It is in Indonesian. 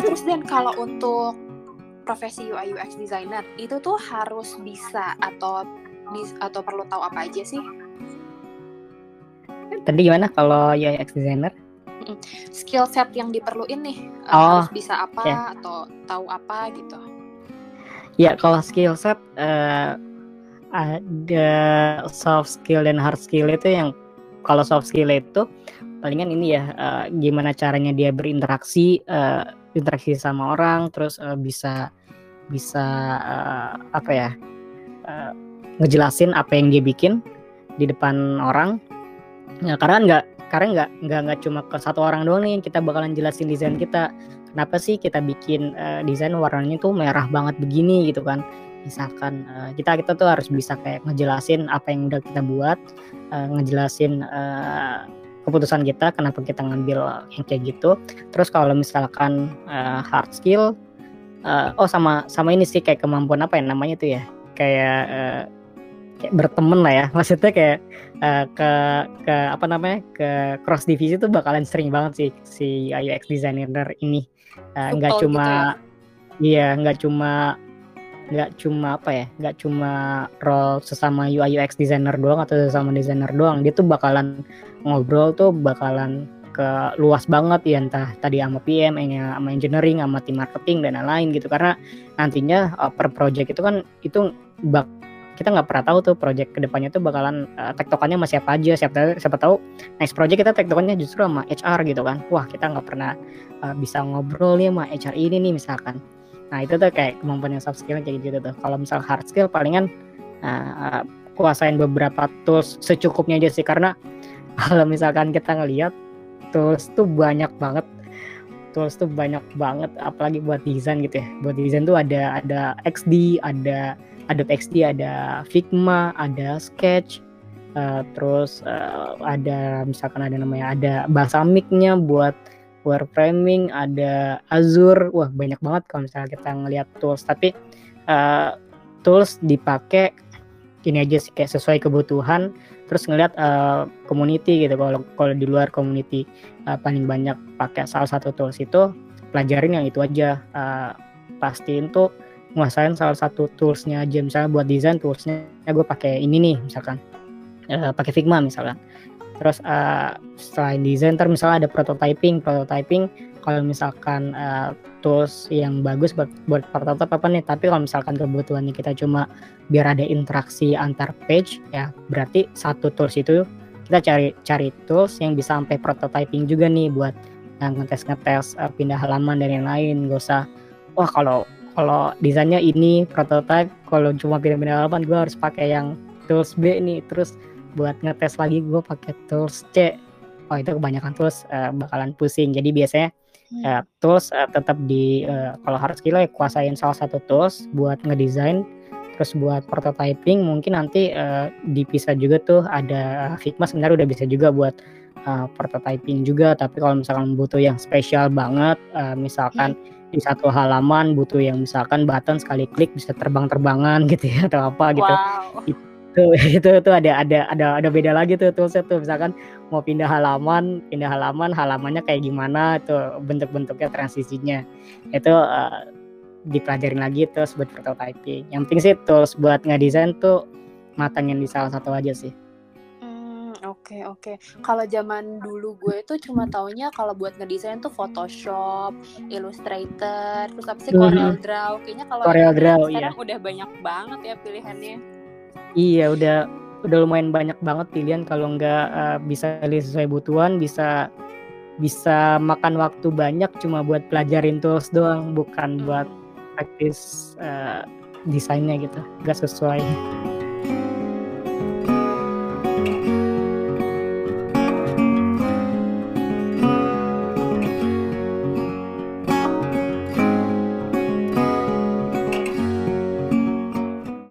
terus dan kalau untuk profesi UI UX designer itu tuh harus bisa atau atau perlu tahu apa aja sih? Tadi gimana kalau UI UX designer? Skill set yang diperluin nih eh, Oh, harus bisa apa ya. atau tahu apa gitu. Ya, kalau skill set eh, ada soft skill dan hard skill itu yang kalau soft skill itu palingan ini ya eh, gimana caranya dia berinteraksi eh, interaksi sama orang terus eh, bisa bisa eh, apa ya eh, ngejelasin apa yang dia bikin di depan orang. Ya, karena nggak karena nggak nggak nggak cuma ke satu orang doang nih kita bakalan jelasin desain kita kenapa sih kita bikin eh, desain warnanya tuh merah banget begini gitu kan misalkan eh, kita kita tuh harus bisa kayak ngejelasin apa yang udah kita buat eh, ngejelasin keputusan kita kenapa kita ngambil yang kayak gitu. Terus kalau misalkan eh, hard skill eh, oh sama sama ini sih kayak kemampuan apa ya namanya tuh ya? Kayak eh, kayak berteman lah ya. Maksudnya kayak eh, ke ke apa namanya ke cross divisi tuh bakalan sering banget sih si UX designer ini. Nggak gitu cuma ya? iya nggak cuma nggak cuma apa ya nggak cuma role sesama UI UX designer doang atau sesama designer doang. Dia tuh bakalan ngobrol tuh bakalan ke luas banget ya entah tadi sama PM, nya sama engineering, sama tim marketing dan lain-lain gitu. Karena nantinya uh, per project itu kan itu bak kita nggak pernah tahu tuh project ke depannya tuh bakalan uh, tektokannya sama siapa aja. Siapa siapa tahu next project kita tektokannya justru sama HR gitu kan. Wah kita nggak pernah uh, bisa ngobrol nih sama HR ini nih misalkan nah itu tuh kayak kemampuan yang soft skill kayak gitu tuh. Kalau misal hard skill palingan uh, kuasain beberapa tools secukupnya aja sih. Karena kalau misalkan kita ngelihat tools tuh banyak banget. Tools tuh banyak banget apalagi buat desain gitu ya. Buat desain tuh ada ada XD ada Adobe XD ada Figma ada Sketch uh, terus uh, ada misalkan ada namanya ada Balsamic-nya buat wireframing ada Azure wah banyak banget kalau misalnya kita ngelihat tools. Tapi uh, tools dipakai ini aja sih kayak sesuai kebutuhan. Terus ngelihat uh, community gitu. Kalau kalau di luar community uh, paling banyak pakai salah satu tools itu pelajarin yang itu aja. Uh, pastiin tuh nguasain salah satu toolsnya aja. Misalnya buat desain toolsnya gue pakai ini nih misalkan. Uh, pakai Figma misalkan terus uh, selain desain ntar misalnya ada prototyping prototyping kalau misalkan uh, tools yang bagus buat buat prototype apa nih? Tapi kalau misalkan kebutuhannya kita cuma biar ada interaksi antar page ya berarti satu tools itu kita cari cari tools yang bisa sampai prototyping juga nih buat uh, ngetes ngetes uh, pindah halaman dan lain-lain gak usah wah kalau kalau desainnya ini prototype kalau cuma pindah-pindah halaman gue harus pakai yang tools B nih. Terus buat ngetes lagi gue pakai tools. C. Oh itu kebanyakan tools uh, bakalan pusing. Jadi biasanya Hmm. uh, tools uh, tetap di uh, kalau harus skill ya kuasain salah satu tools buat ngedesain. Terus buat prototyping mungkin nanti uh, dipisah juga tuh ada Figma sebenarnya udah bisa juga buat uh, prototyping juga. Tapi kalau misalkan butuh yang spesial banget uh, misalkan di satu halaman butuh yang misalkan button sekali klik bisa terbang-terbangan gitu ya atau apa gitu. Wow. Tuh itu tuh ada ada ada ada beda lagi tuh toolsnya tuh misalkan mau pindah halaman pindah halaman halamannya kayak gimana tuh bentuk-bentuknya transisinya itu uh, dipelajarin lagi terus buat prototyping yang penting sih tools buat ngedesain tuh matangin di salah satu aja sih Hmm, oke oke. Kalau zaman dulu gue tuh cuma taunya kalau buat ngedesain tuh Photoshop, Illustrator, terus apa sih Mhm. Corel Draw. Kayaknya kalau Corel Draw, sekarang udah banyak banget ya pilihannya. Iya udah udah lumayan banyak banget pilihan. Kalau nggak uh, bisa sesuai kebutuhan bisa bisa makan waktu banyak cuma buat pelajarin tools doang bukan buat praktis uh, desainnya gitu. Nggak sesuai